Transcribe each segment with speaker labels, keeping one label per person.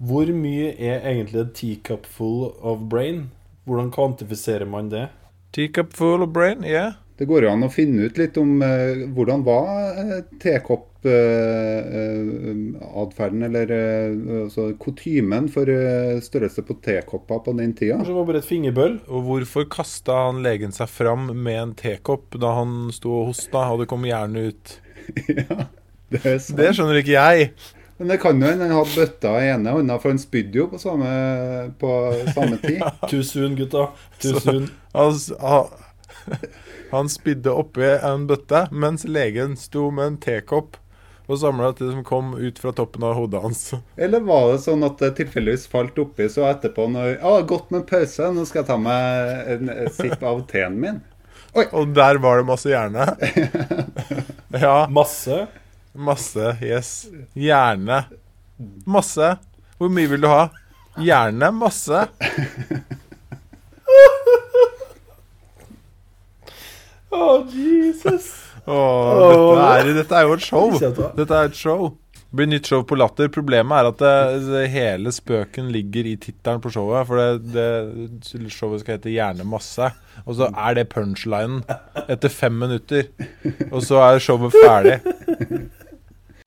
Speaker 1: Hvor mye er egentlig en teacup full of brain? Hvordan kvantifiserer man det?
Speaker 2: Teacup full of brain, yeah.
Speaker 3: Det går jo an å finne ut litt om eh, hvordan var eh, tekopp-atferden, eller eh, altså kutymen for eh, størrelse på tekopper på den tida.
Speaker 1: Kanskje det var bare et fingerbøll?
Speaker 2: Og hvorfor kasta han legen seg fram med en tekopp da han sto og hosta, og det kom gjerne ut?
Speaker 3: ja, det er sant.
Speaker 2: Det skjønner ikke jeg.
Speaker 3: Men det kan jo hende han hadde bøtta i ene hånda, for han spydde jo på samme, på samme tid.
Speaker 1: Too soon, gutta. Too soon.
Speaker 2: Han, han, han spydde oppi en bøtte, mens legen sto med en tekopp og samla det som kom ut fra toppen av hodet hans.
Speaker 3: Eller var det sånn at det tilfeldigvis falt oppi, så etterpå når Å, godt med pause, nå skal jeg ta meg en sipp av teen min.
Speaker 2: Og der var det masse hjerne. Ja,
Speaker 1: Masse.
Speaker 2: Masse. Yes. Gjerne. Masse. Hvor mye vil du ha? Gjerne Masse.
Speaker 1: Å, Jesus.
Speaker 2: Oh, dette, er, dette er jo et show. Dette er et show. Det blir nytt show på Latter. Problemet er at det, det, hele spøken ligger i tittelen på showet. For det, det, showet skal hete Gjerne masse. Og så er det punchlinen etter fem minutter. Og så er showet ferdig.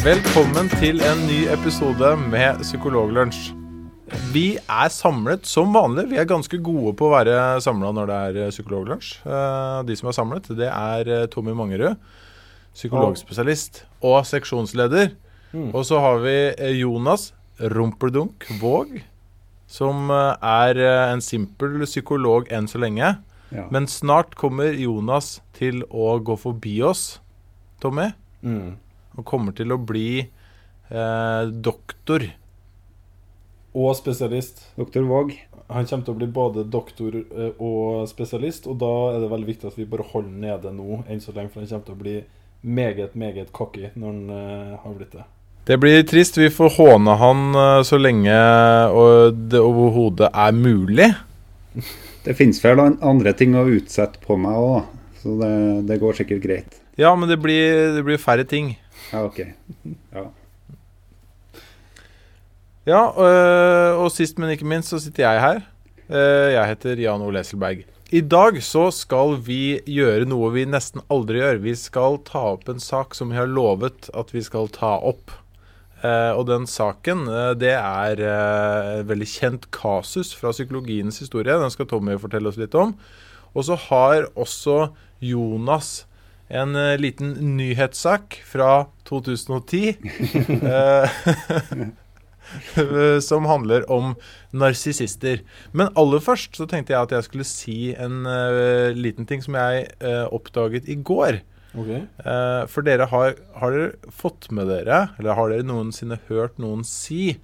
Speaker 2: Velkommen til en ny episode med Psykologlunsj. Vi er samlet som vanlig. Vi er ganske gode på å være samla når det er eh, psykologlunsj. Eh, De som er samlet, det er eh, Tommy Mangerud, psykologspesialist og seksjonsleder. Og så har vi Jonas Rumpeldunk Våg, som er en simpel psykolog enn så lenge. Men snart kommer Jonas til å gå forbi oss, Tommy
Speaker 1: Mm.
Speaker 2: Og kommer til å bli eh, doktor.
Speaker 1: Og spesialist.
Speaker 3: Doktor Våg.
Speaker 1: Han kommer til å bli både doktor eh, og spesialist, og da er det veldig viktig at vi bare holder nede nå enn så lenge, for han kommer til å bli meget, meget cocky når han eh, har blitt det.
Speaker 2: Det blir trist. Vi får håne han eh, så lenge og det overhodet er mulig.
Speaker 3: Det finnes vel andre ting å utsette på meg òg, så det, det går sikkert greit.
Speaker 2: Ja, men det blir, det blir færre ting.
Speaker 3: Ja, OK. Ja.
Speaker 2: Ja, øh, og sist, men ikke minst, så sitter jeg her. Eh, Jeg heter Jan Ole Esselberg. I dag så skal vi gjøre noe vi nesten aldri gjør. Vi skal ta opp en sak som vi har lovet at vi skal ta opp. Eh, og den saken, det er eh, veldig kjent kasus fra psykologiens historie. Den skal Tommy fortelle oss litt om. Og så har også Jonas en eh, liten nyhetssak fra 2010. eh, som handler om narsissister. Men aller først så tenkte jeg at jeg skulle si en uh, liten ting som jeg uh, oppdaget i går.
Speaker 1: Okay.
Speaker 2: Uh, for dere har, har dere fått med dere, eller har dere noensinne hørt noen si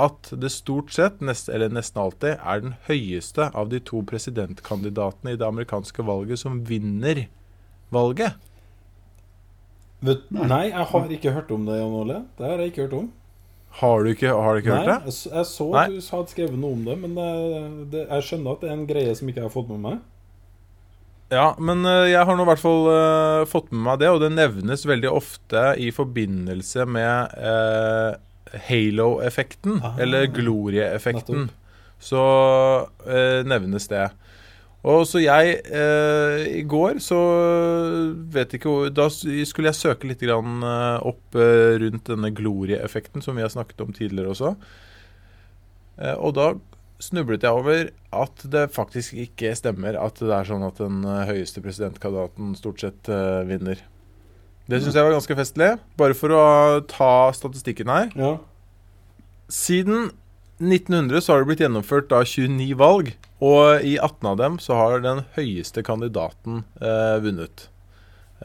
Speaker 2: at det stort sett, nest, eller nesten alltid, er den høyeste av de to presidentkandidatene i det amerikanske valget som vinner valget?
Speaker 1: Vet, nei, jeg har ikke hørt om det, Jan Ole. Det har jeg ikke hørt om.
Speaker 2: Har du ikke, har du ikke
Speaker 1: Nei,
Speaker 2: hørt det?
Speaker 1: jeg, jeg så
Speaker 2: Nei.
Speaker 1: at du hadde skrevet noe om det, men det, det, jeg skjønner at det er en greie som ikke jeg har fått med meg.
Speaker 2: Ja, men eh, jeg har nå i hvert fall uh, fått med meg det, og det nevnes veldig ofte i forbindelse med uh, halo-effekten,
Speaker 1: Ah,
Speaker 2: eller glorie-effekten. Så uh, nevnes det. Og så jeg eh, I går så vet ikke hvor Da skulle jeg søke litt grann, eh, opp eh, rundt denne glorie-effekten som vi har snakket om tidligere også. Eh, og da snublet jeg over at det faktisk ikke stemmer at det er sånn at den eh, høyeste presidentkandidaten stort sett eh, vinner. Det syns jeg var ganske festlig. Bare for å ta statistikken her.
Speaker 1: Ja.
Speaker 2: Siden 1900 så har det blitt gjennomført da 29 valg, og i 18 av dem så har den høyeste kandidaten eh, vunnet.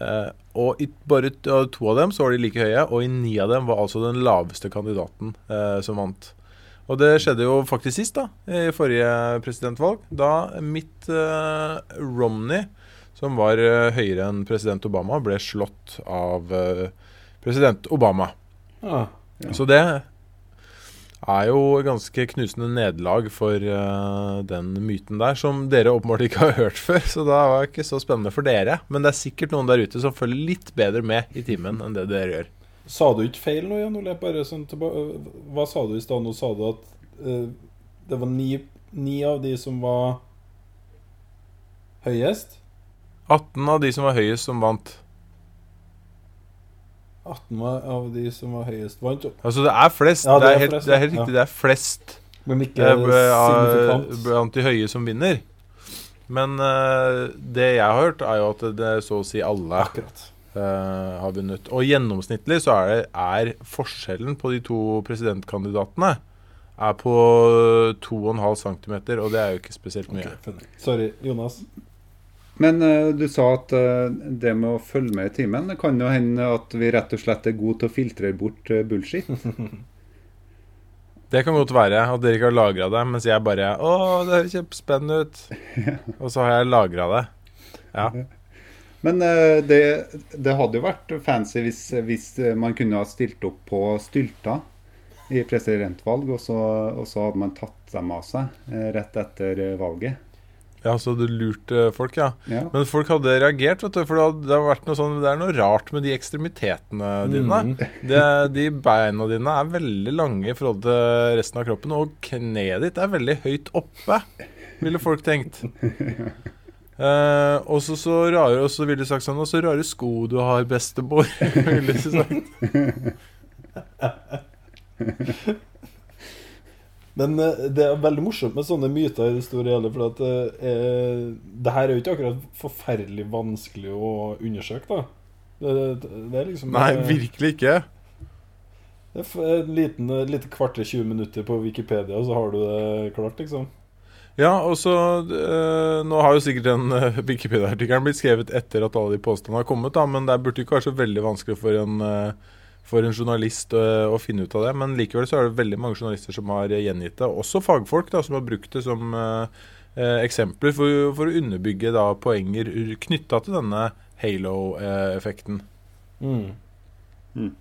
Speaker 2: Eh, og i bare to av dem så var de like høye, og i ni av dem var altså den laveste kandidaten eh, som vant. Og det skjedde jo faktisk sist, da, i forrige presidentvalg. Da Mitt eh, Romney, som var eh, høyere enn president Obama, ble slått av eh, president Obama.
Speaker 1: Ah,
Speaker 3: Ja.
Speaker 2: Så det er jo ganske knusende nederlag for uh, den myten der, som dere åpenbart ikke har hørt før. Så det var ikke så spennende for dere. Men det er sikkert noen der ute som følger litt bedre med i timen enn det dere gjør.
Speaker 1: Sa du ikke feil nå, Jan Ole? Sånn tilba Hva sa du i stad? Nå sa du at uh, det var ni, ni av de som var høyest.
Speaker 2: 18 av de som var høyest, som vant.
Speaker 1: 18 av de som var høyest, vant.
Speaker 2: Altså det er flest.
Speaker 1: Ja,
Speaker 2: det,
Speaker 1: det
Speaker 2: er
Speaker 1: er
Speaker 2: helt,
Speaker 1: flest,
Speaker 2: det er helt
Speaker 1: ja.
Speaker 2: riktig. Det er flest
Speaker 1: Men ikke
Speaker 2: eh, blant de høye som vinner. Men uh, det jeg har hørt, er jo at det så å si alle
Speaker 1: Akkurat.
Speaker 2: eh, har vunnet. Og gjennomsnittlig så er, det, er forskjellen på de to presidentkandidatene er på 2,5 cm, og det er jo ikke spesielt mye.
Speaker 1: Okay. Sorry, Jonas.
Speaker 3: Men uh, du sa at uh, det med å følge med i timen, det kan jo hende at vi rett og slett er gode til å filtrere bort uh, bullshit.
Speaker 2: Det kan godt være at dere ikke har lagra det, mens jeg bare Å, det høres kjempespennende ut. Og så har jeg lagra det. Ja.
Speaker 3: Men det, det hadde jo vært fancy hvis, hvis man kunne ha stilt opp på stylter i presidentvalg, og så, og så hadde man tatt dem av seg rett etter valget.
Speaker 2: Ja, så du lurte folk, ja.
Speaker 3: Ja.
Speaker 2: Men folk hadde reagert, vet du. For det hadde- det har vært noe sånn Det er noe rart med de ekstremitetene dine.
Speaker 1: Mm.
Speaker 2: Det, de beina dine er veldig lange i forhold til resten av kroppen, og kneet ditt er veldig høyt oppe, ville folk tenkt. Eh, og så så rare Og så ville de sagt sånn Og så rare sko du har, bestemor. ville de sagt.
Speaker 1: Men eh, det er veldig morsomt med sånne myter i det store og hele. For at eh, det her er jo ikke akkurat forferdelig vanskelig å undersøke, da. Det, det, det er liksom
Speaker 2: Nei,
Speaker 1: eh,
Speaker 2: virkelig ikke.
Speaker 1: Det er en liten, eh, lite kvarter 20 minutter på Wikipedia, og så har du det klart, liksom.
Speaker 2: Ja, og så øh, Nå har jo sikkert den øh, Wikipedia-artikkelen blitt skrevet etter at alle de påstandene har kommet, da, men det burde ikke være så veldig vanskelig for en, eh, for en journalist å, å finne ut av det. Men likevel så er det veldig mange journalister som har eh, gjengitt det. Også fagfolk da, som har brukt det som eh, eh, eksempler for, for å underbygge da, poenger knytta til denne halo-effekten.
Speaker 1: Mm.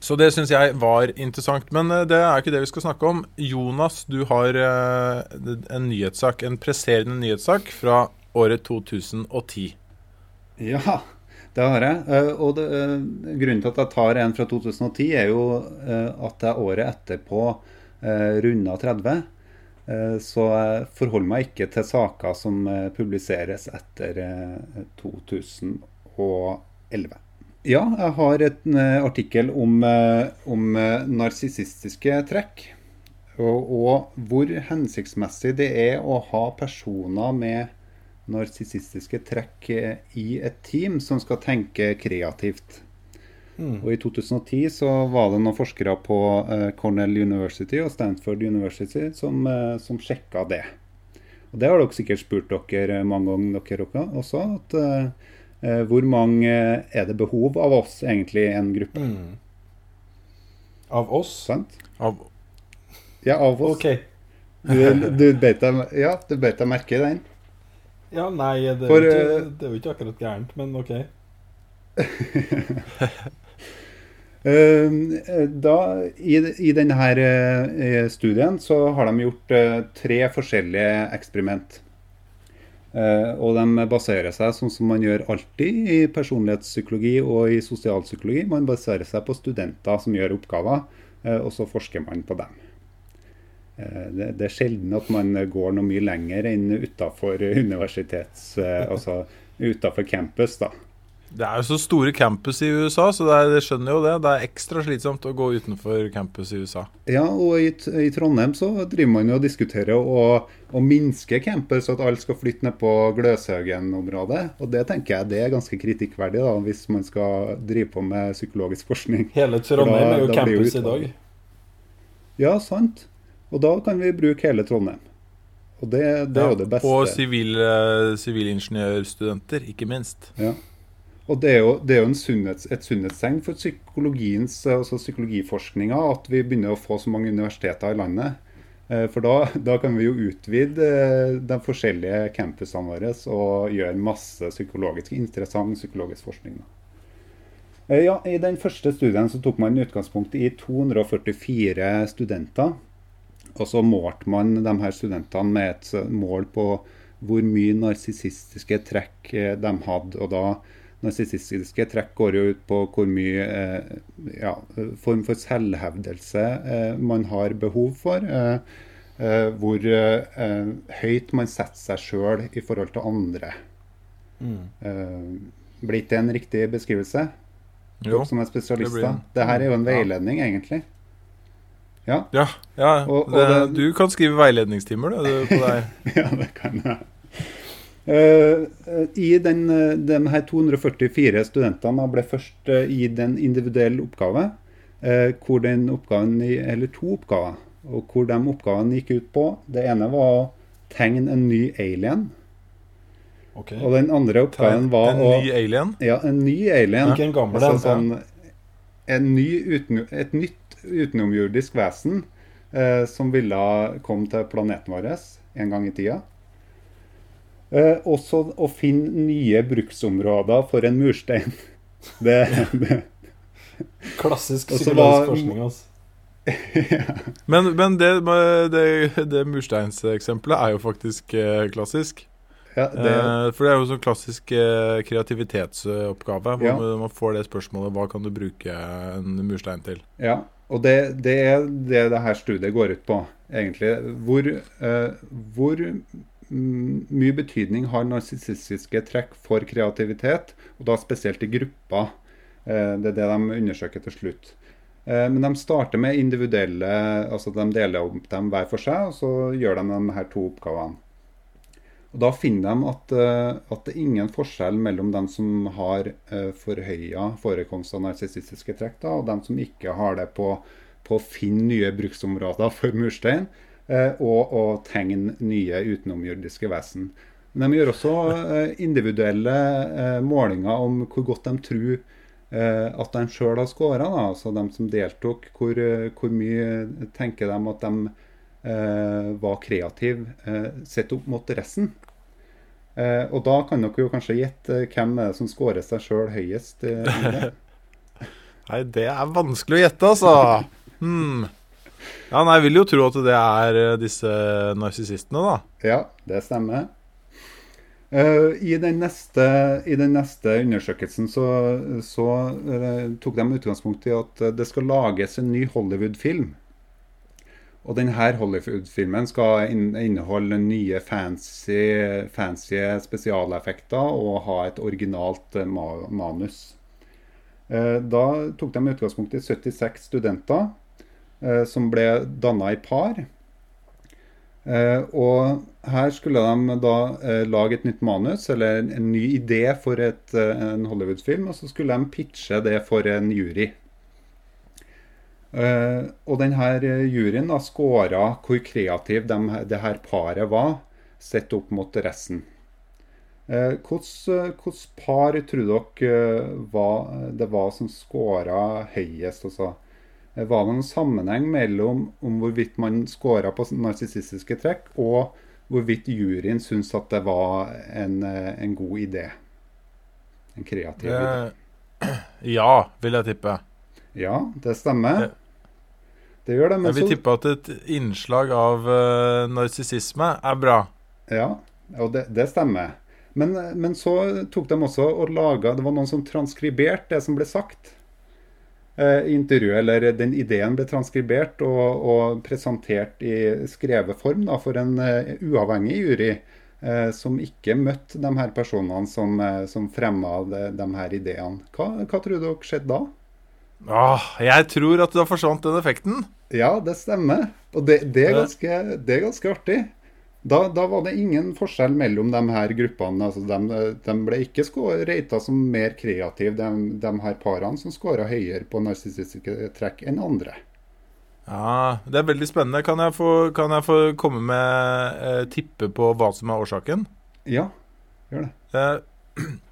Speaker 2: Så det syns jeg var interessant. Men eh, det er ikke det vi skal snakke om. Jonas, du har eh, en nyhetssak, en presserende nyhetssak fra året 2010.
Speaker 3: Ja, det har jeg. Eh, Og det, eh, grunnen til at jeg tar en fra 2010, er jo eh, at jeg året etterpå runda 30. Eh, Så jeg forholder meg ikke til saker som publiseres etter eh, 2011. Ja, jeg har en artikkel om, om narsissistiske trekk. Og, og hvor hensiktsmessig det er å ha personer med narsissistiske trekk eh, i et team som skal tenke kreativt.
Speaker 1: Mm.
Speaker 3: Og I 2010 så var det noen forskere på eh, Cornell University og Stanford University som, eh, som sjekka det. Og Det har dere sikkert spurt dere mange ganger dere også. at eh, Hvor mange er det behov av oss egentlig i en gruppe?
Speaker 1: Mm. Av oss?
Speaker 3: Sant?
Speaker 2: Av,
Speaker 3: Ja, av oss.
Speaker 1: OK.
Speaker 3: Du, du beit deg, ja, merke i den?
Speaker 1: Ja, nei, det er,
Speaker 3: For,
Speaker 1: jo
Speaker 3: eh,
Speaker 1: ikke, det er jo ikke akkurat gærent, men OK.
Speaker 3: Eh, Da, I, i denne eh, studien så har de gjort eh, tre forskjellige eksperiment. Eh, og de baserer seg sånn som man gjør alltid i personlighetspsykologi og i sosialpsykologi. Man baserer seg på studenter som gjør oppgaver, eh, og så forsker man på dem. Eh, Det, det er sjelden at man går noe mye lenger enn utafor universitets... eh, Altså utafor campus, da.
Speaker 2: det er jo så store campus i USA, så det, er, det skjønner jo det. Det er ekstra slitsomt å gå utenfor campus i USA.
Speaker 3: Ja, og i, i Trondheim så driver man jo og diskuterer å, å minske campus, at alle skal flytte ned på Gløshaugen-området. Og det tenker jeg det er ganske kritikkverdig, da, hvis man skal drive på med psykologisk forskning.
Speaker 1: Hele Trondheim
Speaker 3: da-
Speaker 1: er jo campus i dag.
Speaker 3: Ja, sant. Og da kan vi bruke hele Trondheim. Og det, det er jo det beste.
Speaker 2: Og sivil, eh, sivilingeniørstudenter, ikke minst.
Speaker 3: Ja. Og det er jo, det er jo en sunnhets, et sunnhetstegn for psykologiens, altså psykologiforskninga at vi begynner å få så mange universiteter i landet. Eh, For da, da kan vi jo utvide eh, de forskjellige campusene våre og gjøre masse psykologisk, interessant psykologisk forskning. Eh, Ja, I den første studien så tok man utgangspunkt i 244 studenter. Og så målte man de her studentene med et mål på hvor mye narsissistiske trekk eh, de hadde. Og da Narsissistiske trekk går jo ut på hvor mye eh, ja, form for selvhevdelse eh, man har behov for. Eh, eh, hvor eh, høyt man setter seg sjøl i forhold til andre.
Speaker 1: Mm.
Speaker 3: Blir ikke det en riktig beskrivelse?
Speaker 2: Jo.
Speaker 3: Dere som er
Speaker 2: det blir
Speaker 3: Det her er jo en veiledning, egentlig. Ja,
Speaker 2: Ja, ja
Speaker 3: Og- og
Speaker 2: det,
Speaker 3: det-
Speaker 2: du kan skrive veiledningstimer du, på deg.
Speaker 3: ja det kan jeg. Eh, eh, I den, den, her 244 studentene ble først uh, gitt en individuell oppgave. Uh, hvor den oppgaven, eller to oppgaver. Og hvor de oppgavene gikk ut på Det ene var å tegne en ny alien.
Speaker 1: Okay.
Speaker 3: Og den andre oppgaven
Speaker 2: En
Speaker 3: var å
Speaker 2: ny alien.
Speaker 3: Ja, en ny alien.
Speaker 1: Ikke en gammel
Speaker 3: Altså sånn, en ny uten, et nytt utenomjordisk vesen eh, som ville komme til planeten vår en gang i tida. Eh, også å finne nye bruksområder for en murstein. Det, det,
Speaker 1: Klassisk psykologisk forskning. Altså.
Speaker 2: Men, men det, det, det mursteinseksempelet er jo faktisk eh, klassisk.
Speaker 3: ja, det,
Speaker 2: Eh, for det er jo sånn klassisk eh, kreativitetsoppgave. Hvor
Speaker 3: Ja.
Speaker 2: man, man får det spørsmålet hva kan du bruke en murstein til.
Speaker 3: Ja, og det, det er det det her studiet går ut på, egentlig. Hvor, eh, hvor mye betydning har narsissistiske trekk for kreativitet, og da spesielt i grupper. Eh, det er det de undersøker til slutt. Eh, men de starter med individuelle Altså de deler opp dem hver for seg, og så gjør de de her to oppgavene. Og Da finner de at, eh, at det er ingen forskjell mellom dem som har uh, forhøya forekomst av narsissistiske trekk, da, og dem som ikke har det på, på å finne nye bruksområder for murstein, eh, og å tegne nye utenomjordiske vesen. Men de gjør også eh, individuelle eh, målinger om hvor godt de tror eh, at de sjøl har scora. Altså de som deltok, hvor, eh, hvor mye tenker de at de eh, var kreativ eh, sett opp mot resten. Eh, og da kan dere jo kanskje gjette hvem er det som scorer seg sjøl høyest. eh, i det.
Speaker 2: Nei, det er vanskelig å gjette, altså. Hmm. Ja, nei, jeg vil jo tro at det er eh, disse narsissistene, da.
Speaker 3: Ja, det stemmer. Uh, I den neste, i den neste undersøkelsen så, så uh, tok de utgangspunkt i at eh, det skal lages en ny Hollywood-film. Og denne Hollywood-filmen skal inneholde nye fancy, fancy spesialeffekter og ha et originalt eh, manus. Eh, Da tok de utgangspunkt i 76 studenter eh, som ble danna i par. Og her skulle de da lage et nytt manus, eller en, ny idé for et, en Hollywood-film, og så skulle de pitche det for en jury. Eh, og denne juryen da scora hvor kreativ de, det her paret var, sett opp mot resten. Hvilket uh, par tror dere eh, var, det var som scora høyest? Altså? Eh, Var det noen sammenheng mellom om hvorvidt man scora på narsissistiske trekk, og hvorvidt juryen syntes at det var en, eh, en god idé? En kreativ idé.
Speaker 2: Eh, ja, vil jeg tippe.
Speaker 3: Ja, det stemmer.
Speaker 2: Ja.
Speaker 3: Det gjør det. Men
Speaker 2: Jeg vil tippe at et innslag av uh, narsissisme er bra.
Speaker 3: ja, og det, det stemmer. Men, men så tok de også og laga Det var noen som transkriberte det som ble sagt eh, i intervjuet. Eller den ideen ble transkribert og, og presentert i skrevet form da, for en uh, uavhengig jury. eh, som ikke møtte de her personene som, uh, som fremma de, de her ideene. Hva, hva tror dere skjedde da?
Speaker 2: Åh, jeg tror at det forsvant den effekten.
Speaker 3: Ja, det stemmer. Og det, det, er, ganske, det er ganske artig. Da, da var det ingen forskjell mellom de her gruppene. Altså de, de ble ikke rata som mer kreative, de, de her parene som scora høyere på narsissistiske trekk enn andre.
Speaker 2: Ja, Det er veldig spennende. Kan jeg få, kan jeg få komme med eh, tippe på hva som er årsaken?
Speaker 3: Ja, gjør det.
Speaker 2: Eh,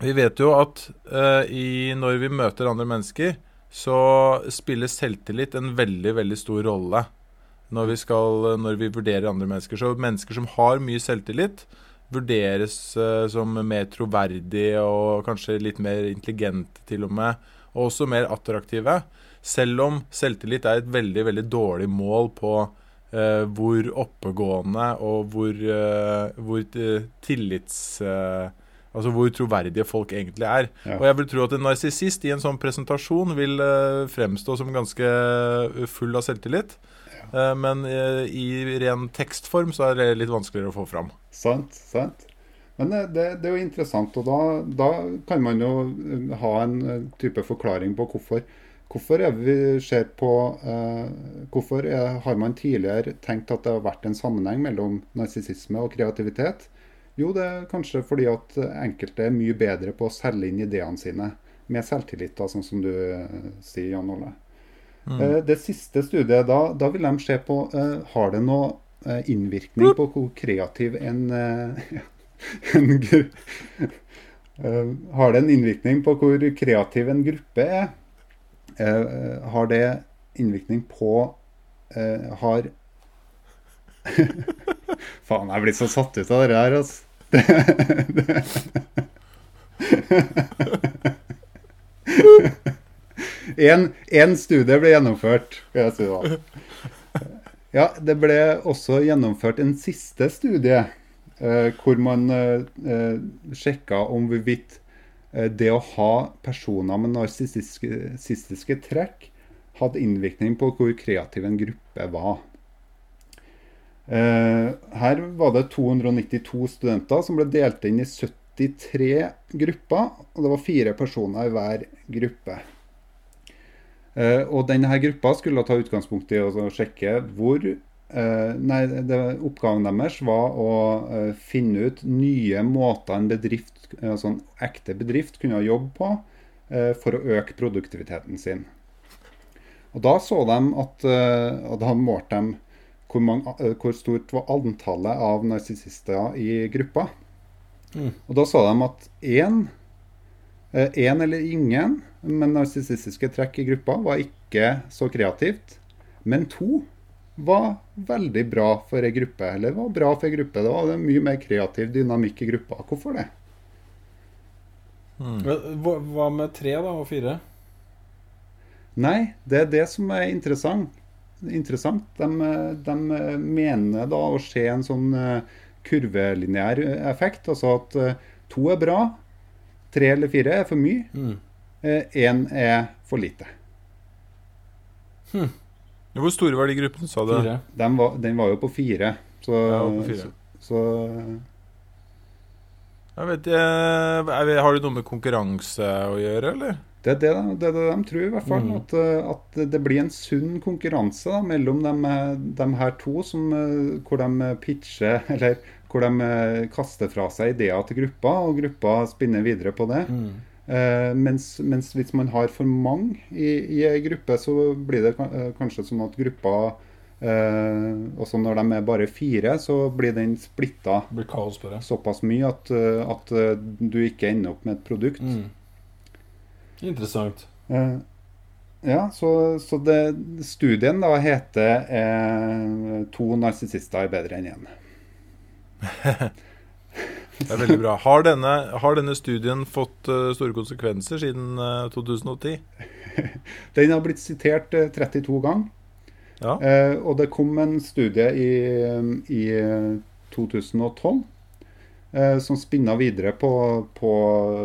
Speaker 2: Vi vet jo at uh, i, når vi møter andre mennesker, så spiller selvtillit en veldig, veldig stor rolle når vi, skal, når vi vurderer andre mennesker. Så mennesker som har mye selvtillit, vurderes uh, som mer troverdige og kanskje litt mer intelligente til og med, og også mer attraktive. Selv om selvtillit er et veldig, veldig dårlig mål på uh, hvor oppegående og hvor, hvor tillits... Altså hvor troverdige folk egentlig er.
Speaker 3: Ja.
Speaker 2: Og jeg vil tro at en narsissist i en sånn presentasjon vil uh, fremstå som ganske eh, full av selvtillit. Eh, men uh, i ren tekstform så er det litt vanskeligere å få fram.
Speaker 3: Sant, sant. Men det, det, det er jo interessant, og da, da kan man jo ha en type forklaring på hvorfor. Hvorfor er på eh, Hvorfor har man tidligere tenkt at det har vært en sammenheng mellom narsissisme og kreativitet? Jo, det er kanskje fordi at enkelte er mye bedre på å selge inn ideene sine med selvtillit, da, sånn som du eh, sier, Jan Olle. Mm. det siste studiet, da, da vil de se på eh, har det noe eh, innvirkning på hvor kreativ en, eh, en eh, Har det en innvirkning på hvor kreativ en gruppe er? Eh, har det innvirkning på eh, Har Faen, jeg blir så satt ut av det der, altså. En, en studie ble gjennomført. Ja, det ble også gjennomført en siste studie eh, hvor man eh, eh, sjekka om hvorvidt eh, det å ha personer med narsissistiske trekk hadde innvirkning på hvor kreativ en gruppe var. Eh, her var det 292 studenter som ble delt inn i 73 grupper, og det var fire personer i hver gruppe. Eh, og denne gruppa skulle ta utgangspunkt i å sjekke hvor eh, Nei, det, oppgaven deres var å finne ut nye måter en bedrift, altså en ekte bedrift kunne jobbe på for å øke produktiviteten sin. Og da så de at Og da målte de hvor, mange, eh, hvor stort var antallet av narsissister i gruppa.
Speaker 1: Mm.
Speaker 3: Og da sa de at én Én eller ingen med narsissistiske trekk i gruppa var ikke så kreativt. Men to var veldig bra for ei gruppe. Eller var bra for ei gruppe. Det var mye mer kreativ dynamikk i gruppa. Hvorfor det?
Speaker 1: Hva, hva med tre da, og fire?
Speaker 3: Nei, det er det som er interessant. Interessant. De, de mener da å se en sånn kurvelinjær effekt. Altså at eh, to er bra, tre eller fire er for mye,
Speaker 1: Mm.
Speaker 3: er for lite.
Speaker 2: Hvor store var de gruppene, sa du?
Speaker 3: Den var, den var jo på fire. Så,
Speaker 2: Ja, på fire.
Speaker 3: så, så
Speaker 2: Jeg vet, eh, er har det noe med konkurranse å gjøre, eller?
Speaker 3: Det er det, de- det, er det de tror, i hvert fall.
Speaker 1: Mm.
Speaker 3: At, eh, at det blir en sunn konkurranse da, mellom de, eh, de her to, som, eh, hvor de pitcher Eller hvor de kaster fra seg ideer til gruppa, og gruppa spinner videre på det.
Speaker 1: Mm.
Speaker 3: Eh, mens, mens hvis man har for mange i, i ei gruppe, så blir det kanskje sånn at gruppa eh, Også når de er bare fire, så blir den splitta såpass mye at, at du ikke ender opp med et produkt.
Speaker 1: Mm. Interessant.
Speaker 3: Eh, ja, så, så det, studien da heter eh, 'To narsissister er bedre enn én'.
Speaker 2: Det er veldig bra. Har denne, har denne studien fått uh, store konsekvenser siden uh, 2010?
Speaker 3: Den har blitt sitert eh, 32 ganger.
Speaker 2: Ja.
Speaker 3: Eh, og det kom en studie i, i eh, 2012 eh, som spinna videre på, på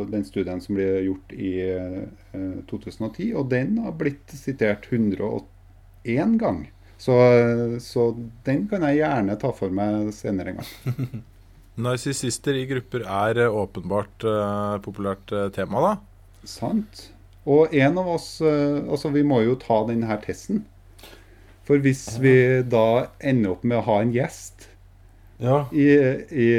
Speaker 3: den studien som ble gjort i eh, 2010. Og den har blitt sitert 101 gang. Så, eh, så den kan jeg gjerne ta for meg senere en gang.
Speaker 2: Narsissister i grupper er eh, åpenbart eh, populært eh, tema, da.
Speaker 3: Sant. Og en av oss eh, Altså, vi må jo ta denne testen. For hvis vi da ender opp med å ha en gjest
Speaker 1: Ja.
Speaker 3: i, i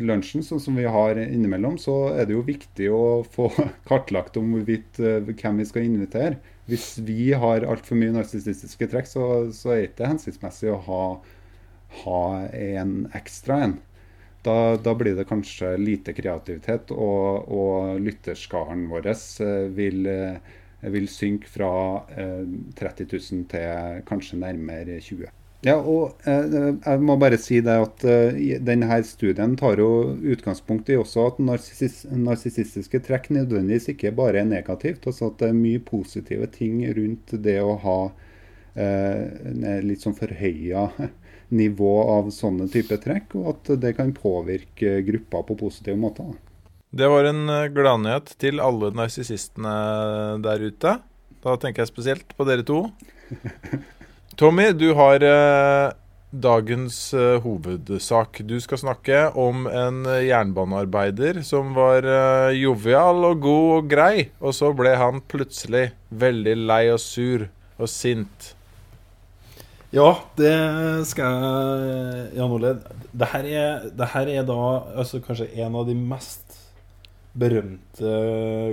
Speaker 3: lunsjen, sånn som vi har innimellom, så er det jo viktig å få kartlagt om hvorvidt eh, hvem vi skal invitere. Hvis vi har altfor mye narsissistiske trekk, så, så er det ikke hensiktsmessig å ha, ha en ekstra en. da, da blir det kanskje lite kreativitet, og, og lytterskaren vår eh, vil, eh, vil synke fra eh, 30 000 til kanskje nærmere 20 ja, og eh, jeg må bare si det at eh, denne studien tar jo utgangspunkt i også at narsissistiske trekk nødvendigvis ikke bare er negativt. altså At det er mye positive ting rundt det å ha eh, litt sånn forhøya nivå av sånne type trekk, og at det kan påvirke grupper på positive måter.
Speaker 2: Det var en eh, gladnyhet til alle narsissistene der ute. Da tenker jeg spesielt på dere to. Tommy, du har eh, dagens eh, hovedsak. Du skal snakke om en jernbanearbeider som var eh, jovial og god og grei, og så ble han plutselig veldig lei og sur og sint.
Speaker 1: Ja, det skal jeg Jan Ole. Det her er, det her er da altså, kanskje en av de mest berømte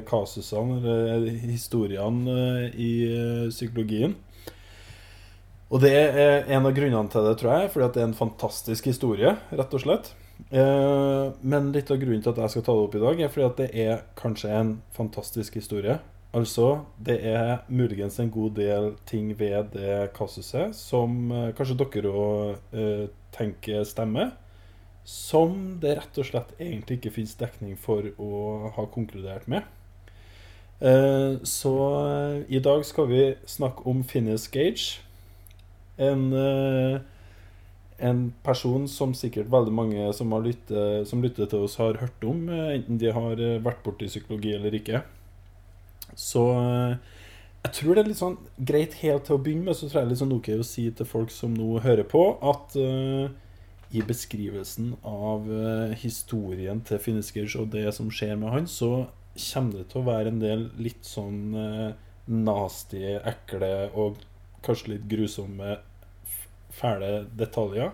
Speaker 1: kasusene, eller historiene, eh, i eh, psykologien. Og det er en av grunnene til det, tror jeg, fordi at det er en fantastisk historie, rett og slett. Eh, men litt av grunnen til at jeg skal ta det opp i dag, er fordi at det er kanskje en fantastisk historie. Altså, det er muligens en god del ting ved det kasuset som eh, kanskje dere òg eh, tenker stemmer, som det rett og slett egentlig ikke finnes dekning for å ha konkludert med. Så i dag skal vi snakke om Finnes Gage. En, eh, en person som sikkert veldig mange som, lyttet, som lytter til oss, har hørt om, eh, enten de har vært borti psykologi eller ikke. Så eh, jeg tror det er litt sånn greit helt til å begynne med, så tror jeg det er litt sånn ok å si til folk som nå hører på, at uh, i beskrivelsen av uh, historien til Finnesgage og det som skjer med han, så kommer det til å være en del litt sånn uh, nasty, ekle og kanskje litt grusomme, fæle detaljer.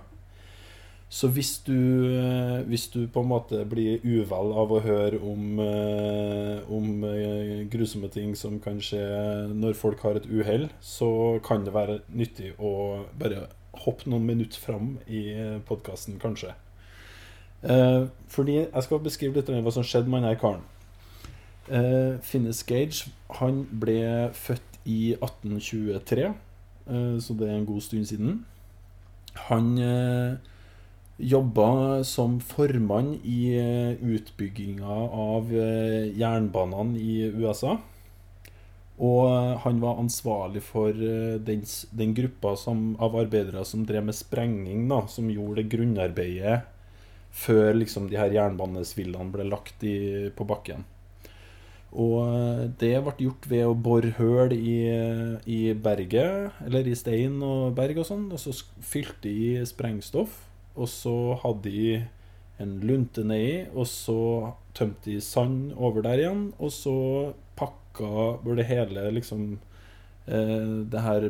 Speaker 1: Så hvis du, eh, hvis du, på en måte blir uvel av å høre om, eh, om eh, grusomme ting som kan skje når folk har et uhell, så kan det være nyttig å bare hoppe noen minutter fram i podkasten, kanskje. Fordi jeg skal beskrive litt hva som skjedde med denne karen. Finnes Gage han ble født i 1823, så det er en god stund siden. Han Jobba som formann i eh, utbygginga av eh, jernbanene i USA. Og eh, han var ansvarlig for den, den gruppa som, av arbeidere som drev med sprenging, da, som gjorde det grunnarbeidet før liksom, de her jernbanesvillene ble lagt i, på bakken. Og det ble gjort ved å bore høl i, i berget, eller i stein og berg og sånn, og så fylte de sprengstoff. Og så hadde de en lunte nedi, og så tømte de sand over der igjen. Og så pakka hvor det hele liksom eh, Det her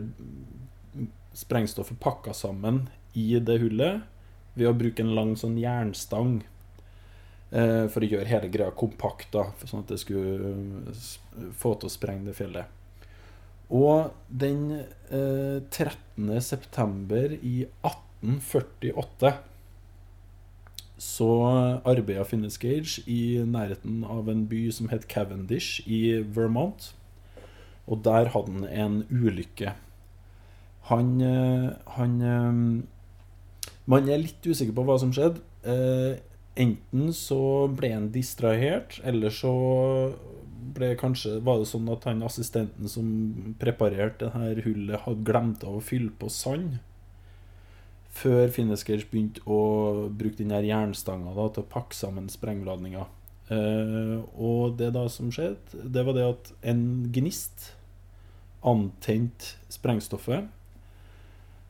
Speaker 1: sprengstoffet pakka sammen i det hullet ved å bruke en lang sånn jernstang. Eh, for å gjøre hele greia kompakt, da, sånn at det skulle få til å sprenge det fjellet. Og den eh, 13. september i 1848 så arbeida Finnes Gage i nærheten av en by som het Cavendish i Vermont. Og der hadde han en ulykke. Han, eh, han eh, Man er litt usikker på hva som skjedde. Eh, enten så ble han distrahert, eller så ble kanskje, var det sånn at han assistenten som preparerte det her hullet, hadde glemt av å fylle på sand før Finneskers begynte å bruke den jernstanga da, til å pakke sammen sprengladninga. Uh, og det da som skjedde, det var det at en gnist antente sprengstoffet.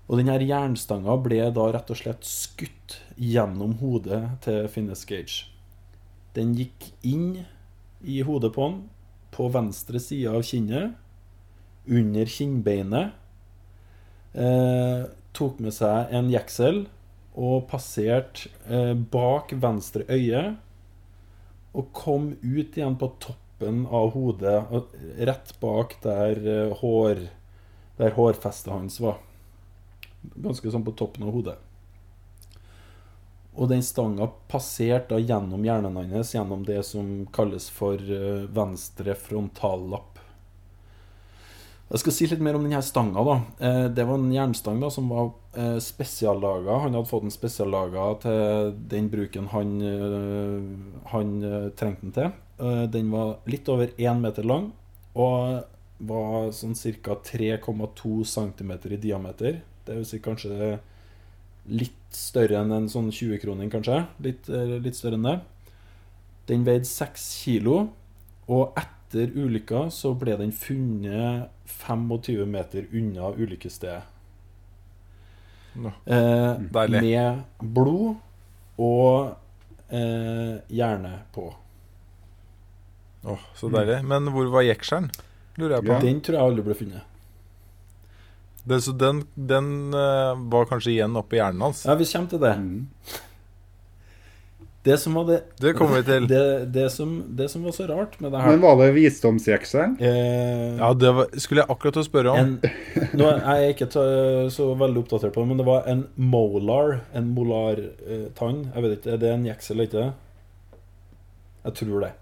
Speaker 1: Og denne jernstanga ble da rett og slett skutt gjennom hodet til Finnes Gage. Den gikk inn i hodet på han, på venstre side av kinnet, under kinnbeinet. Eh, tok med seg en jeksel og passerte eh, bak venstre øye. Og kom ut igjen på toppen av hodet, rett bak der, eh, hår, der hårfestet hans var. Ganske sånn på toppen av hodet. Og den stanga passerte da gjennom hjernen hans, gjennom det som kalles for eh, venstre frontallapp. Jeg skal si litt mer om denne stanga. da. Eh, det var en jernstang da, som var eh, spesiallaga. Han hadde fått den spesiallaga til den bruken han, han trengte den til. Den var litt over én meter lang og var sånn ca. 3,2 cm i diameter. Det vil si kanskje litt større enn en sånn 20-kroning, kanskje. Litt, eh, litt større enn det. Den veide 6 kilo, og etter ulykka så ble den funnet 25 meter unna ulykkesstedet.
Speaker 2: Nå,
Speaker 1: Eh, med blod og eh, hjerne på.
Speaker 2: Åh, så deilig. Men hvor var jekselen? Lurer jeg på.
Speaker 1: Den tror jeg aldri ble funnet.
Speaker 2: Det, så den, den uh, var kanskje igjen oppi hjernen hans?
Speaker 1: Ja, vi kommer til det.
Speaker 3: Mm.
Speaker 1: Det som var det,
Speaker 2: Det kommer vi til.
Speaker 1: det, det, som, det som var så rart med det her
Speaker 3: Men var det visdomsjekselen?
Speaker 1: eh,
Speaker 2: Ja, det var, skulle jeg akkurat til å spørre om.
Speaker 1: en, nå er jeg ikke ta, så veldig oppdatert på det, men det var en molar, en molartann. jeg vet ikke, Er det en jeksel eller ikke? Jeg tror det.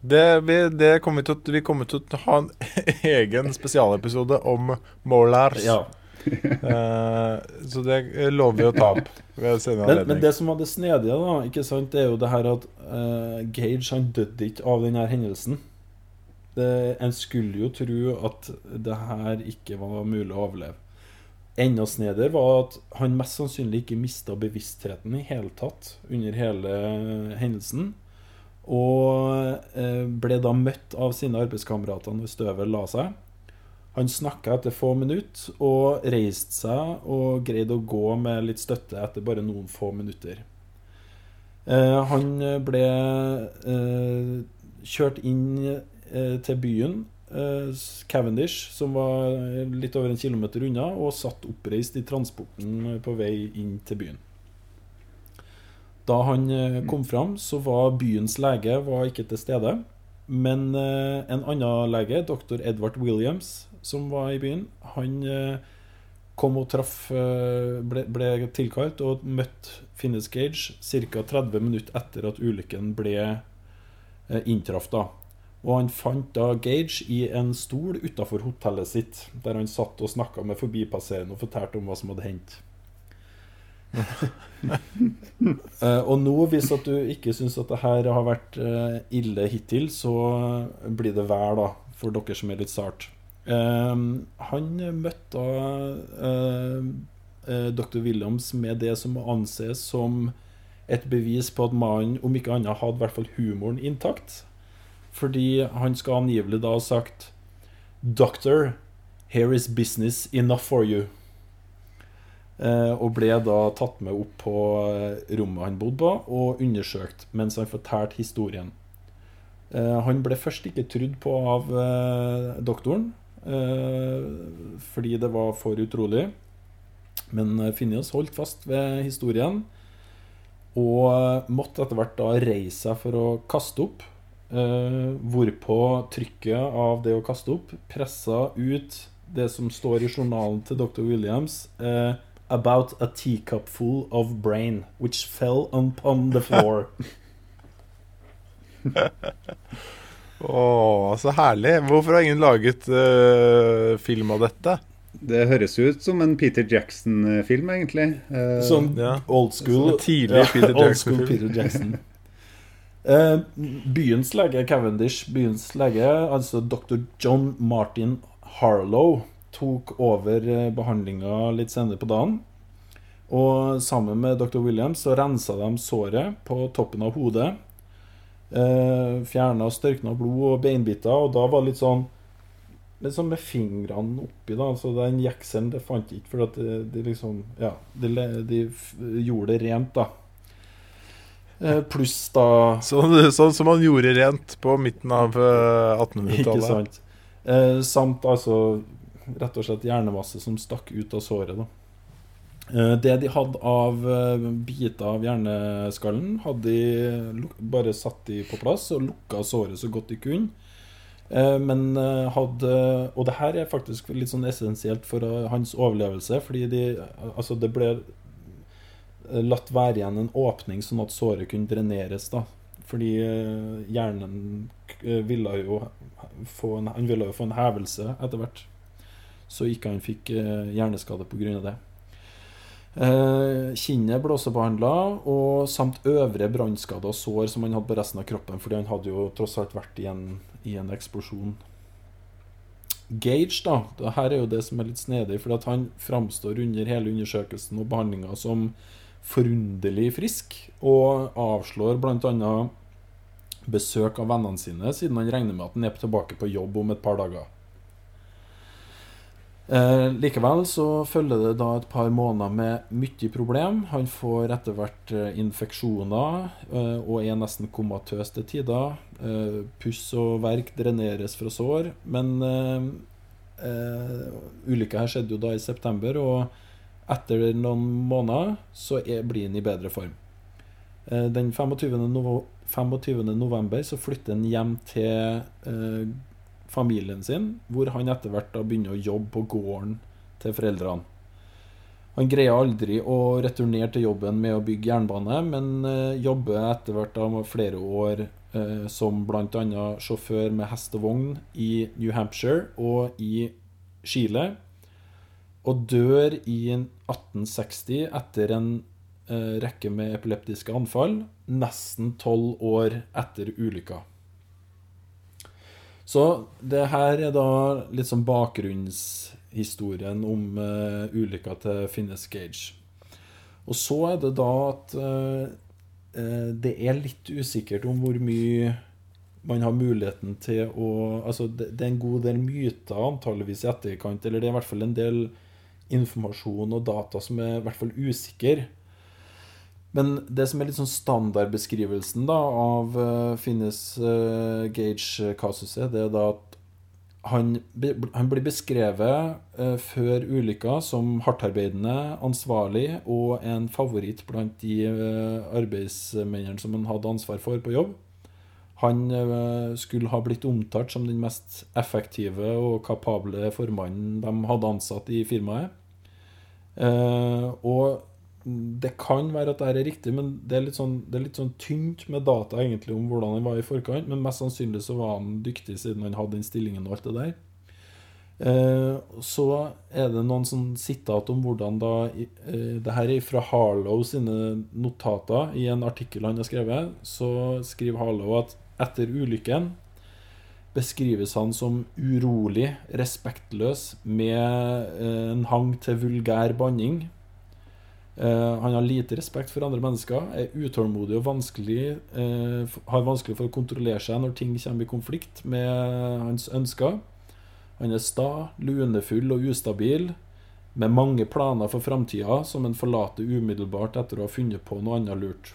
Speaker 2: Det, vi, det kommer til, vi kommer til å ha en egen spesialepisode om molars.
Speaker 1: Ja.
Speaker 2: uh, så det lover vi å ta opp
Speaker 1: Men, men det som var det snedige, da, ikke sant, det er jo det her at uh, Gage han døde ikke av denne hendelsen. Det, en skulle jo tro at det her ikke var mulig å overleve. Enda snedigere var at han mest sannsynlig ikke mista bevisstheten i hele tatt under hele hendelsen. Og eh, ble da møtt av sine arbeidskamerater når støvet la seg. Han snakka etter få minutter og reiste seg og greide å gå med litt støtte etter bare noen få minutter. Eh, han ble eh, kjørt inn til byen, Cavendish, som var litt over en kilometer unna, og satt oppreist i transporten på vei inn til byen. Da han eh, kom fram, så var byens lege var ikke til stede. Men eh, en annen lege, dr. Edward Williams, som var i byen, han eh, kom og traff ble, ble tilkalt og møtte Finnes Gage ca. 30 minutter etter at ulykken ble inntraff. da. Og han fant da Gage i en stol utafor hotellet sitt, der han satt og snakka med forbipasserende og fortalte om hva som hadde hendt. Eh, og nå, hvis at du ikke syns at det her har vært eh, ille hittil, så blir det vær, da, for dere som er litt sart. Eh, han møtte dr. Williams med det som må anses som et bevis på at mannen, om ikke annet, hadde hvert fall humoren intakt. Fordi han skal angivelig da ha sagt Doctor, here is business enough for you. Eh, og ble da tatt med opp på eh, rommet han bodde på, og undersøkt mens han fortalte historien. Eh, han ble først ikke trodd på av doktoren, fordi det var for utrolig. Men eh, holdt fast ved historien, og måtte etter hvert da reise seg for å kaste opp. Hvorpå trykket av det å kaste opp pressa ut det som står i journalen til dr. Williams. Eh, About a teacup full of brain, which fell upon the floor.
Speaker 2: Åh, så herlig. Hvorfor har ingen laget uh, film av dette?
Speaker 3: Det høres ut som en Peter Jackson-film, egentlig. Uh,
Speaker 1: som
Speaker 2: ja.
Speaker 1: old school.
Speaker 2: Tidlig Peter
Speaker 1: old
Speaker 2: Jackson-film.
Speaker 1: Peter Jackson. uh, byens lege, Cavendish, byens lege, altså dr. John Martin Harlow, tok over uh, behandlinga litt senere på dagen. Og sammen med dr. Williams så rensa de såret på toppen av hodet. Uh, Fjerna størkna blod og beinbiter, og da var det litt sånn sånn med fingrene oppi, da. Så den jekselen det fant ikke, for at de, de liksom Ja, de, de gjorde det rent, da. Eh, pluss da
Speaker 2: Sånn, sånn som man gjorde rent på midten av eh, 1800-tallet.
Speaker 1: Ikke sant. Eh, samt altså rett og slett hjernemasse som stakk ut av såret. da. Eh, det de hadde av eh, biter av hjerneskallen, hadde de bare satt de på plass og lukka såret så godt de kunne. Eh, men hadde Og det her er faktisk litt sånn essensielt for hans overlevelse, fordi de Altså, det ble latt være igjen en åpning sånn at såret kunne dreneres. da Fordi hjernen ville jo få en, han ville jo få en hevelse etter hvert. Så ikke han fikk eh, hjerneskade pga. det. Eh, kinnet ble også behandla, og samt øvre brannskader og sår som han hadde på resten av kroppen, fordi han hadde jo tross alt vært i en, i en eksplosjon. Gage, da, det her er jo det som er litt snedig, for han framstår under hele undersøkelsen og behandlinga som forunderlig frisk, og avslår bl.a. besøk av vennene sine, siden han regner med at han er tilbake på jobb om et par dager. Eh, likevel så følger det da et par måneder med mye problem. Han får etter hvert eh, infeksjoner eh, og er nesten komatøs til tider. Eh, puss og verk dreneres fra sår. Men eh, eh, ulykka her skjedde jo da i september, og etter noen måneder så er, blir han i bedre form. Den 25. Novo 25. november så flytter han hjem til eh, familien sin, hvor han etter hvert da begynner å jobbe på gården til foreldrene. Han greier aldri å returnere til jobben med å bygge jernbane, men eh, jobber etter hvert da med flere år eh, som bl.a. sjåfør med hest og vogn i New Hampshire og i Chile, og dør i 1860 etter en eh, rekke med epileptiske anfall, nesten tolv år etter ulykka. Så det her er da litt sånn bakgrunnshistorien om uh, ulykka til Finnes Gage. Og så er det da at uh, det er litt usikkert om hvor mye man har muligheten til å Altså, det, det er en god del myter antageligvis i etterkant, eller det er i hvert fall en del informasjon og data som er i hvert fall usikker. Men det som er litt sånn standardbeskrivelsen da av uh, Finnes uh, Gage-kasuset, det er da at han, han blir beskrevet uh, før ulykka som hardtarbeidende, ansvarlig og en favoritt blant de uh, arbeidsmennene som han hadde ansvar for på jobb. Han skulle ha blitt omtalt som den mest effektive og kapable formannen de hadde ansatt i firmaet. Og det kan være at det er riktig, men det er, litt sånn, det er litt sånn tynt med data egentlig om hvordan han var i forkant. Men mest sannsynlig så var han dyktig siden han hadde den stillingen og alt det der. Eh, så er det noen sånn sitat om hvordan da eh, Det her er fra Harlow sine notater i en artikkel han har skrevet. Så skriver Harlow at etter ulykken beskrives han som urolig, respektløs, med eh, en hang til vulgær banning. Uh, han har lite respekt for andre mennesker, er utålmodig og vanskelig, uh, har vanskelig for å kontrollere seg når ting kommer i konflikt med hans ønsker. Han er sta, lunefull og ustabil, med mange planer for framtida som han forlater umiddelbart etter å ha funnet på noe annet lurt.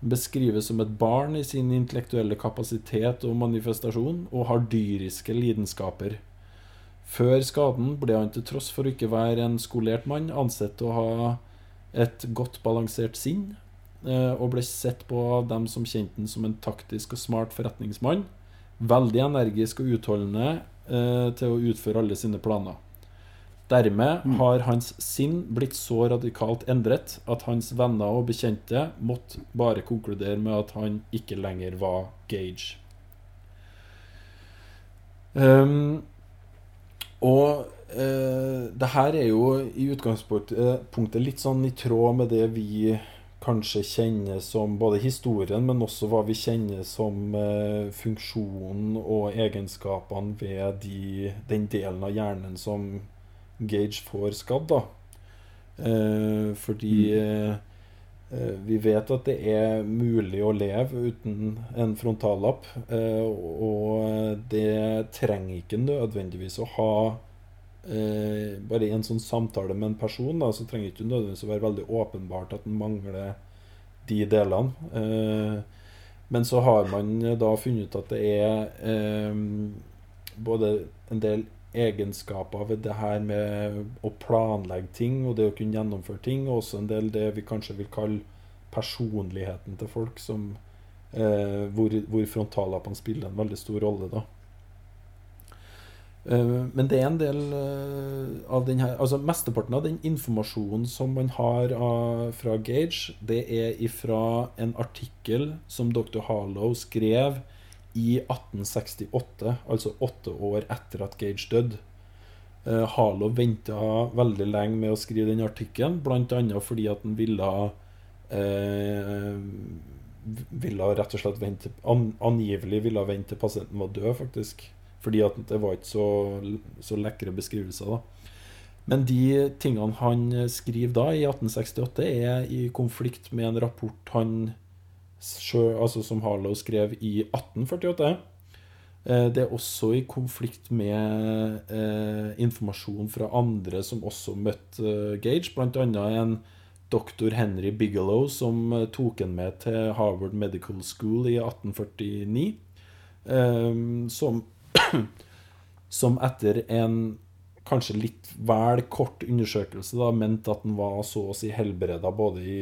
Speaker 1: Han beskrives som et barn i sin intellektuelle kapasitet og manifestasjon, og har dyriske lidenskaper. Før skaden ble han til tross for å ikke være en skolert mann ansett å ha et godt balansert sinn, eh, og ble sett på av dem som kjente han som en taktisk og smart forretningsmann. Veldig energisk og utholdende eh, til å utføre alle sine planer. Dermed har hans sinn blitt så radikalt endret at hans venner og bekjente måtte bare konkludere med at han ikke lenger var Gage. Um, og eh, det her er jo i utgangspunktet litt sånn i tråd med det vi kanskje kjenner som både historien, men også hva vi kjenner som eh, funksjonen og egenskapene ved de, den delen av hjernen som Gage får skadd. da. Eh, fordi eh, vi vet at det er mulig å leve uten en frontallapp. Eh, og det trenger ikke nødvendigvis å ha eh, Bare i en sånn samtale med en person, da, så trenger det ikke nødvendigvis å være veldig åpenbart at en mangler de delene. Eh, men så har man da funnet at det er eh, både en del egenskaper ved det her med å planlegge ting og det å kunne gjennomføre ting, og også en del det vi kanskje vil kalle personligheten til folk, som, eh, hvor, hvor frontallappene spiller en veldig stor rolle. da. Eh, men det er en del eh, av den her Altså Mesteparten av den informasjonen som man har fra Gage, det er ifra en artikkel som dr. Harlow skrev i 1868, altså åtte år etter at Gage døde. Uh, Harlow venta veldig lenge med å skrive den artikkelen, bl.a. fordi at han ville eh, Ville rett og slett vente an, Angivelig ville vente til pasienten var død, faktisk. Fordi at det var ikke så, så lekre beskrivelser. da men de tingene han skriver da, i 1868, er i konflikt med en rapport han altså som Harlow skrev i 1848. Eh, det er også i konflikt med eh, informasjon fra andre som også møtte eh, Gage, bl.a. en doktor Henry Bigelow som eh, tok han med til Harvard Medical School i 1849. Eh, som som etter en kanskje litt vel kort undersøkelse da, mente at den var så å si helbreda både i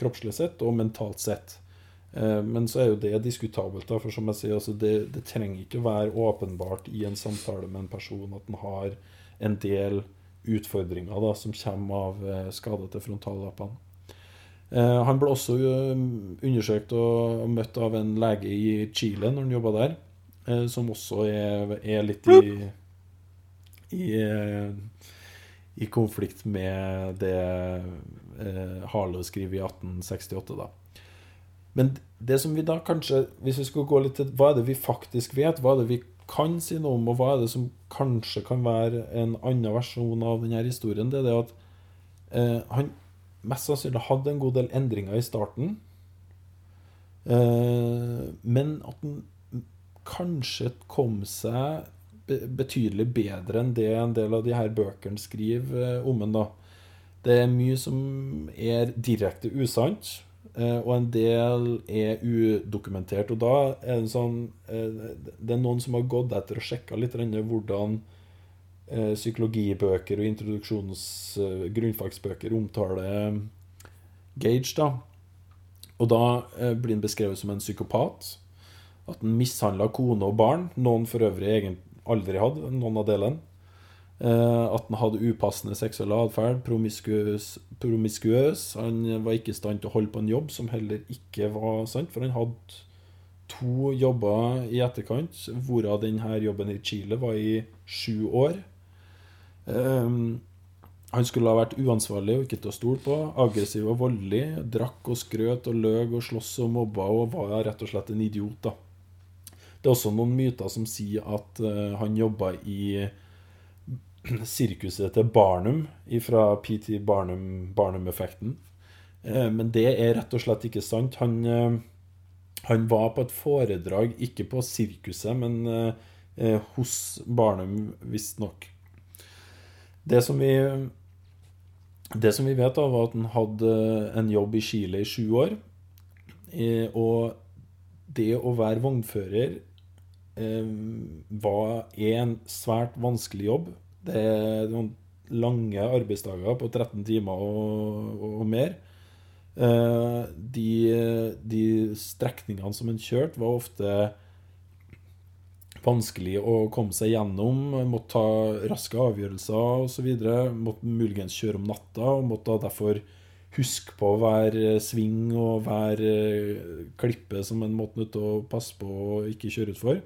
Speaker 1: kroppslig sett og mentalt sett. Eh, men så er jo det diskutabelt. da, for som jeg sier, altså det, det, trenger ikke å være åpenbart i en samtale med en person at den har en del utfordringer da, som kommer av eh, skade til frontallappene. Eh, han ble også undersøkt og møtt av en lege i Chile når han jobba der. Eh, som også er, er litt i, i, eh, i konflikt med det eh, Harlow skriver i 1868, da. Men det som vi da kanskje Hvis vi skulle gå litt til hva er det vi faktisk vet, hva er det vi kan si noe om, og hva er det som kanskje kan være en annen versjon av denne historien, det er det at eh, han mest sannsynlig hadde en god del endringer i starten, eh, men at han kanskje kom seg betydelig bedre enn det en del av de her bøkene skriver eh, om en. da. Det er mye som er direkte usant, eh, og en del er udokumentert. Og da er det sånn eh, Det er noen som har gått etter og sjekka litt hvordan psykologibøker og introduksjons grunnfagsbøker omtaler Gage. da. Og da blir han beskrevet som en psykopat. At han mishandla kone og barn, noen for øvrig aldri hadde, noen av delene. Eh, at han hadde upassende seksuell atferd, promiskuøs, promiskuøs. Han var ikke i stand til å holde på en jobb, som heller ikke var sant, for han hadde to jobber i etterkant, hvorav denne jobben i Chile var i sju år. Um, han skulle ha vært uansvarlig og ikke til å stole på. Aggressiv og voldelig. Drakk og skrøt og løg og sloss og mobba og var rett og slett en idiot. da. Det er også noen myter som sier at uh, han jobba i sirkuset til Barnum fra PT Barnum, Barnum-effekten. Uh, men det er rett og slett ikke sant. Han, uh, han var på et foredrag, ikke på sirkuset, men hos Barnum, visstnok. Det som vi det som vi vet, da, var at han hadde en jobb i Chile i sju år. Og det å være vognfører var, er en svært vanskelig jobb. Det er noen lange arbeidsdager på 13 timer og, og mer. Eh, de, de strekningene som en kjørte, var ofte vanskelig å komme seg gjennom. Måtte ta raske avgjørelser osv. Måtte muligens kjøre om natta og måtte derfor huske på hver sving og hver klippe som en måtte nødt til å passe på å ikke kjøre utfor.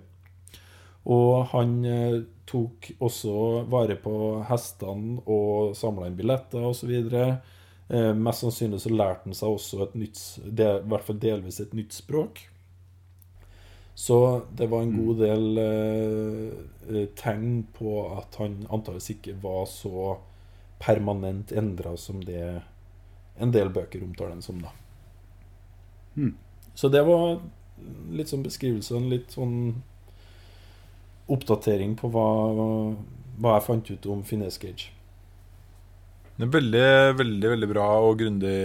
Speaker 1: Og han eh, tok også vare på hestene og samla inn billetter osv. Eh, mest sannsynlig så lærte han seg også et nytt, i hvert fall delvis et nytt språk. Så det var en god mm. del eh, eh, tegn på at han antakeligvis ikke var så permanent endra som det en del bøker omtaler den som, da. Mm. Så det var litt sånn beskrivelse, litt sånn oppdatering på hva, hva jeg fant ut om Finesse Gage.
Speaker 2: Det veldig, veldig veldig bra og grundig,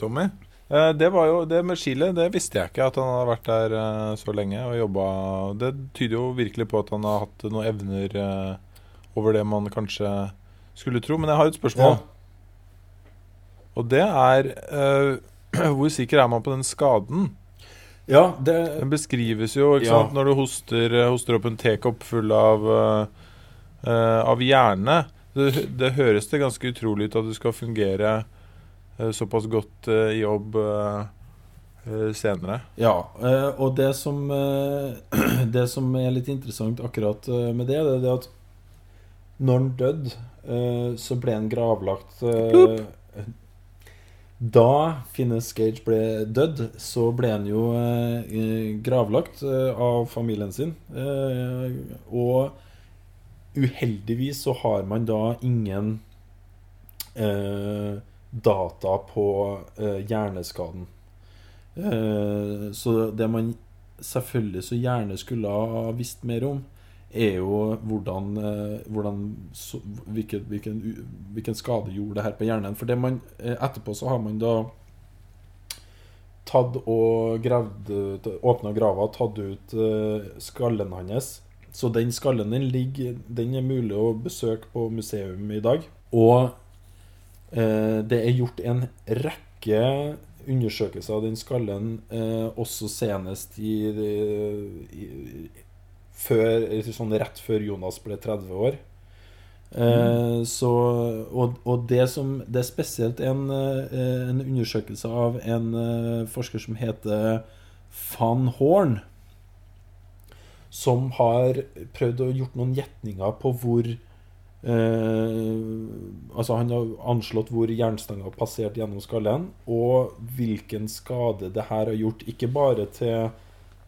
Speaker 2: Tommy. Eh, det var jo, det med Chile det visste jeg ikke, at han hadde vært der eh, så lenge og jobba Det tyder jo virkelig på at han har hatt noen evner eh, over det man kanskje skulle tro. Men jeg har et spørsmål. Ja. Og det er Hvor sikker er man på den skaden?
Speaker 1: Ja, det
Speaker 2: Den beskrives jo ikke
Speaker 1: Ja.
Speaker 2: sant? når du hoster, eh, hoster opp en tekopp full av, eh, av hjerne. Det, det høres det ganske utrolig ut at du skal fungere uh, såpass godt eh, i jobb senere.
Speaker 1: Ja, og det som, det som er litt interessant akkurat med det, det er at når han døde, så ble han gravlagt eh, Da Finnes Gage ble dødd, så ble han jo eh, gravlagt eh, av familien sin. Eh, og uheldigvis så har man da ingen data på hjerneskaden. Så det man selvfølgelig så gjerne skulle ha visst mer om, er jo hvordan, eh, hvordan så, hvilken, hvilken, hvilken skade gjorde det her på hjernen. For man, eh, etterpå så har man da tatt og gravd Åpna grava og tatt ut eh, skallen hans. Så den skallen den ligger Den er mulig å besøke på museum i dag. Og eh, det er gjort en rekke undersøkelser av den skallen, eh, også senest i, i, før, sånn rett før Jonas ble 30 år. Eh, så, og, og det som Det er spesielt en, eh, en undersøkelse av en eh, forsker som heter van Horn, som har prøvd å gjort noen gjetninger på hvor eh, Altså Han har anslått hvor jernstanga passert gjennom skallen, og hvilken skade det her har gjort, ikke bare til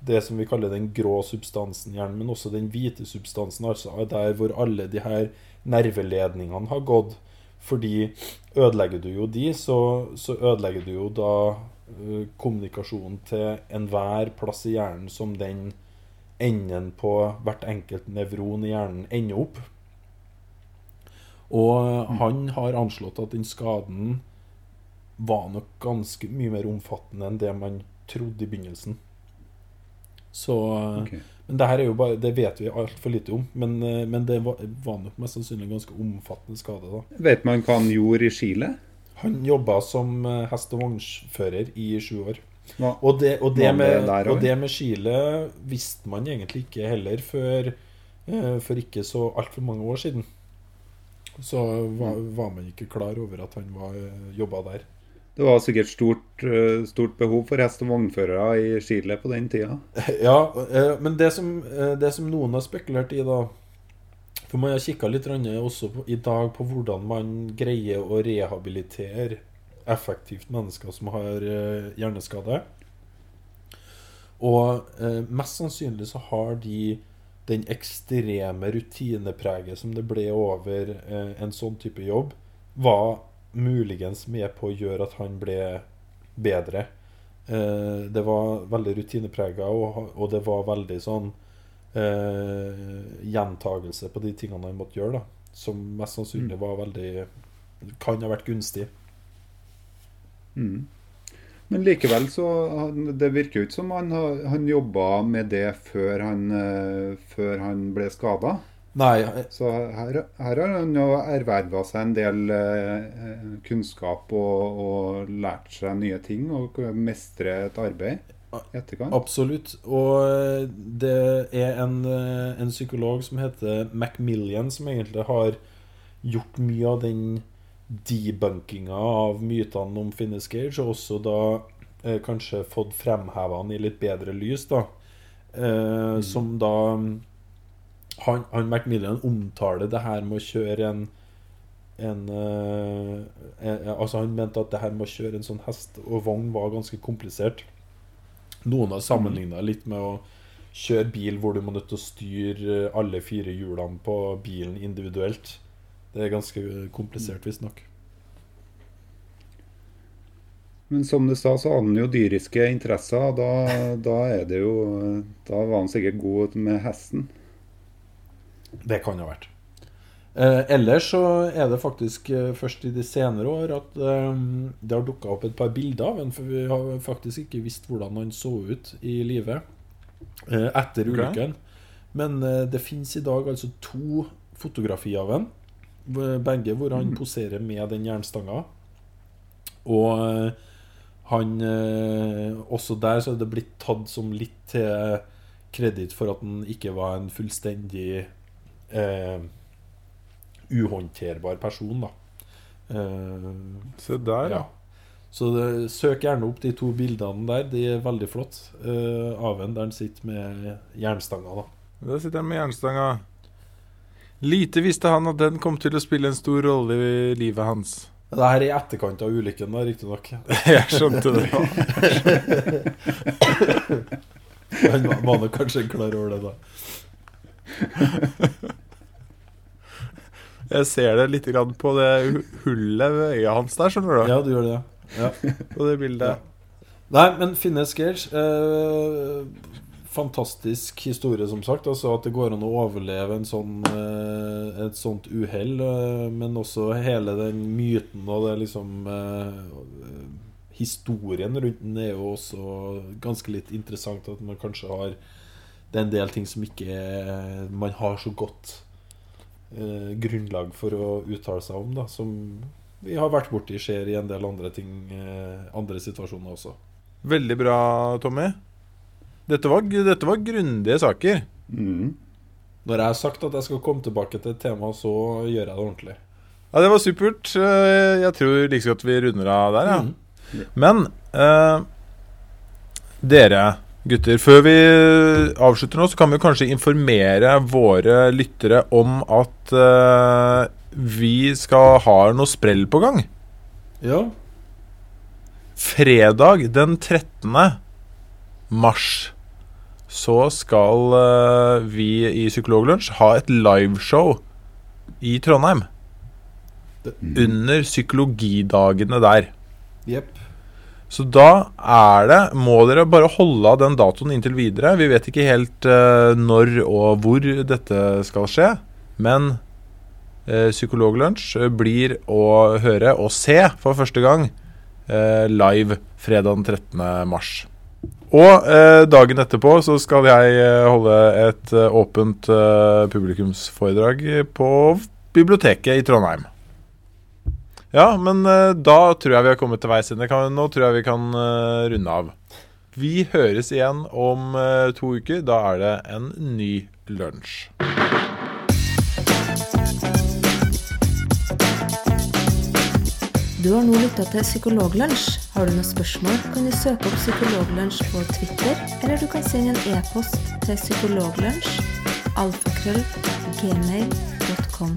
Speaker 1: det som vi kaller den grå substansen i hjernen, men også den hvite substansen, altså der hvor alle de her nerveledningene har gått. Fordi ødelegger du jo de, så, så ødelegger du jo da uh, kommunikasjonen til enhver plass i hjernen som den enden på hvert enkelt nevron i hjernen ender opp. Og han har anslått at den skaden var nok ganske mye mer omfattende enn det man trodde i begynnelsen. Så
Speaker 3: okay.
Speaker 1: Men det her er jo bare Det vet vi altfor lite om. Men, eh, men det var, var nok mest sannsynlig en ganske omfattende skade. da
Speaker 3: Vet man hva han gjorde i Chile?
Speaker 1: Han jobba som eh, hest- og vognfører i sju år.
Speaker 3: Hva?
Speaker 1: Og det, og det, med, og det med Chile visste man egentlig ikke heller før eh, for ikke så altfor mange år siden. Så var, var man ikke klar over at han var jobba der.
Speaker 3: Det var sikkert stort, eh, stort behov for hest- og vognførere i Chile på den tida.
Speaker 1: Ja, eh, men det som, eh, det som noen har spekulert i, da For man har kikka litt også i dag på hvordan man greier å rehabilitere effektivt mennesker som har hjerneskade. Og mest sannsynlig så har de den ekstreme rutinepreget som det ble over en sånn type jobb, var muligens med på å gjøre at han ble bedre. Eh, det var veldig rutineprega, og, og det var veldig sånn eh, gjentagelse på de tingene han måtte gjøre, da. Som mest sannsynlig var veldig Kan ha vært gunstig.
Speaker 3: Mm. Men likevel så han- Det virker jo ikke som han, han jobba med det før han, eh, før han ble skada.
Speaker 1: Nei,
Speaker 3: Så her, her har han jo erverva seg en del eh, kunnskap og, og lært seg nye ting og mestre et arbeid i etterkant.
Speaker 1: Absolutt. Og eh, det er en, eh, en psykolog som heter Macmillian, som egentlig har gjort mye av den debunkinga av mytene om Finnes Gage, og også da eh, kanskje fått fremheva han i litt bedre lys, da. Eh, Som da han, han Macmillan omtaler det her med å kjøre en en, eh, eh, altså Han mente at det her med å kjøre en sånn hest og vogn var ganske komplisert. Noen har sammenligna litt med å kjøre bil hvor du må nødt til å styre eh, alle fire hjulene på bilen individuelt. Det er ganske komplisert, visstnok.
Speaker 3: Men som du sa, så hadde han jo dyriske interesser. Da, da jo Da var han sikkert god med hesten.
Speaker 1: Det kan ha vært. Eh, ellers så er det faktisk eh, først i de senere år at eh, det har dukka opp et par bilder av ham, for vi har faktisk ikke visst hvordan han så ut i livet eh, etter ulykken. Men eh, det fins i dag altså to fotografier av ham, begge hvor han poserer med den jernstanga. Og Han Også der så er det blitt tatt som litt til kreditt for at han ikke var en fullstendig eh, uhåndterbar person, da. Eh,
Speaker 2: Se der,
Speaker 1: ja. Så det, søk gjerne opp de to bildene der. De er veldig flott. eh, av en der han sitter med jernstanga, da.
Speaker 2: Der sitter han med jernstanga. Lite visste han at den kom til å spille en stor rolle i livet hans.
Speaker 1: Det her er i etterkant av ulykken, riktignok.
Speaker 2: Jeg skjønte det.
Speaker 1: Han var, var nok kanskje klar over det, da.
Speaker 2: Jeg ser det litt grann på det hullet ved øyet hans der, skjønner du.
Speaker 1: Ja, du gjør det, ja.
Speaker 2: På det bildet.
Speaker 1: Nei, men Finnes Gage eh, Fantastisk historie, som sagt. Altså At det går an å overleve en sånn, eh, et sånt uhell. eh, men også hele den myten og det liksom eh, Historien rundt den er jo også ganske litt interessant. At man kanskje har Det er en del ting som ikke man har så godt eh, grunnlag for å uttale seg om. da Som vi har vært borti skjer i en del andre ting eh, Andre situasjoner også.
Speaker 2: Veldig bra, Tommy. Dette var, dette var grundige saker.
Speaker 3: Mm.
Speaker 1: Når jeg har sagt at jeg skal komme tilbake til et tema, så gjør jeg det ordentlig.
Speaker 2: Ja, Det var supert. Eh, Jeg tror like godt vi runder av der, ja.
Speaker 1: Mm.
Speaker 2: Men eh, dere gutter, før vi avslutter nå, så kan vi kanskje informere våre lyttere om at uh, vi skal ha noe sprell på gang.
Speaker 1: Ja.
Speaker 2: Fredag den 13. mars så skal uh, vi i Psykologlunsj ha et liveshow i Trondheim.
Speaker 1: Det-
Speaker 2: Under psykologidagene der.
Speaker 1: Jepp.
Speaker 2: Så da er det Må dere bare holde av den datoen inntil videre. Vi vet ikke helt uh, når og hvor dette skal skje. Men uh, Psykologlunsj blir å høre og se for første gang uh, live fredag den 13. mars. Og eh, dagen etterpå så skal jeg eh, holde et eh, åpent eh, publikumsforedrag på biblioteket i Trondheim. Ja, men uh, da tror jeg vi har kommet til veis ende. Nå tror jeg vi kan uh, runde av. Vi høres igjen om uh, to uker. Da er det en ny lunsj.
Speaker 4: Du har nå lytta til Psykologlunsj. Har du noen spørsmål, kan du søke opp Psykologlunsj på Twitter, eller du kan sende en e-post til psykologlunsj alfakrøll gmail.com.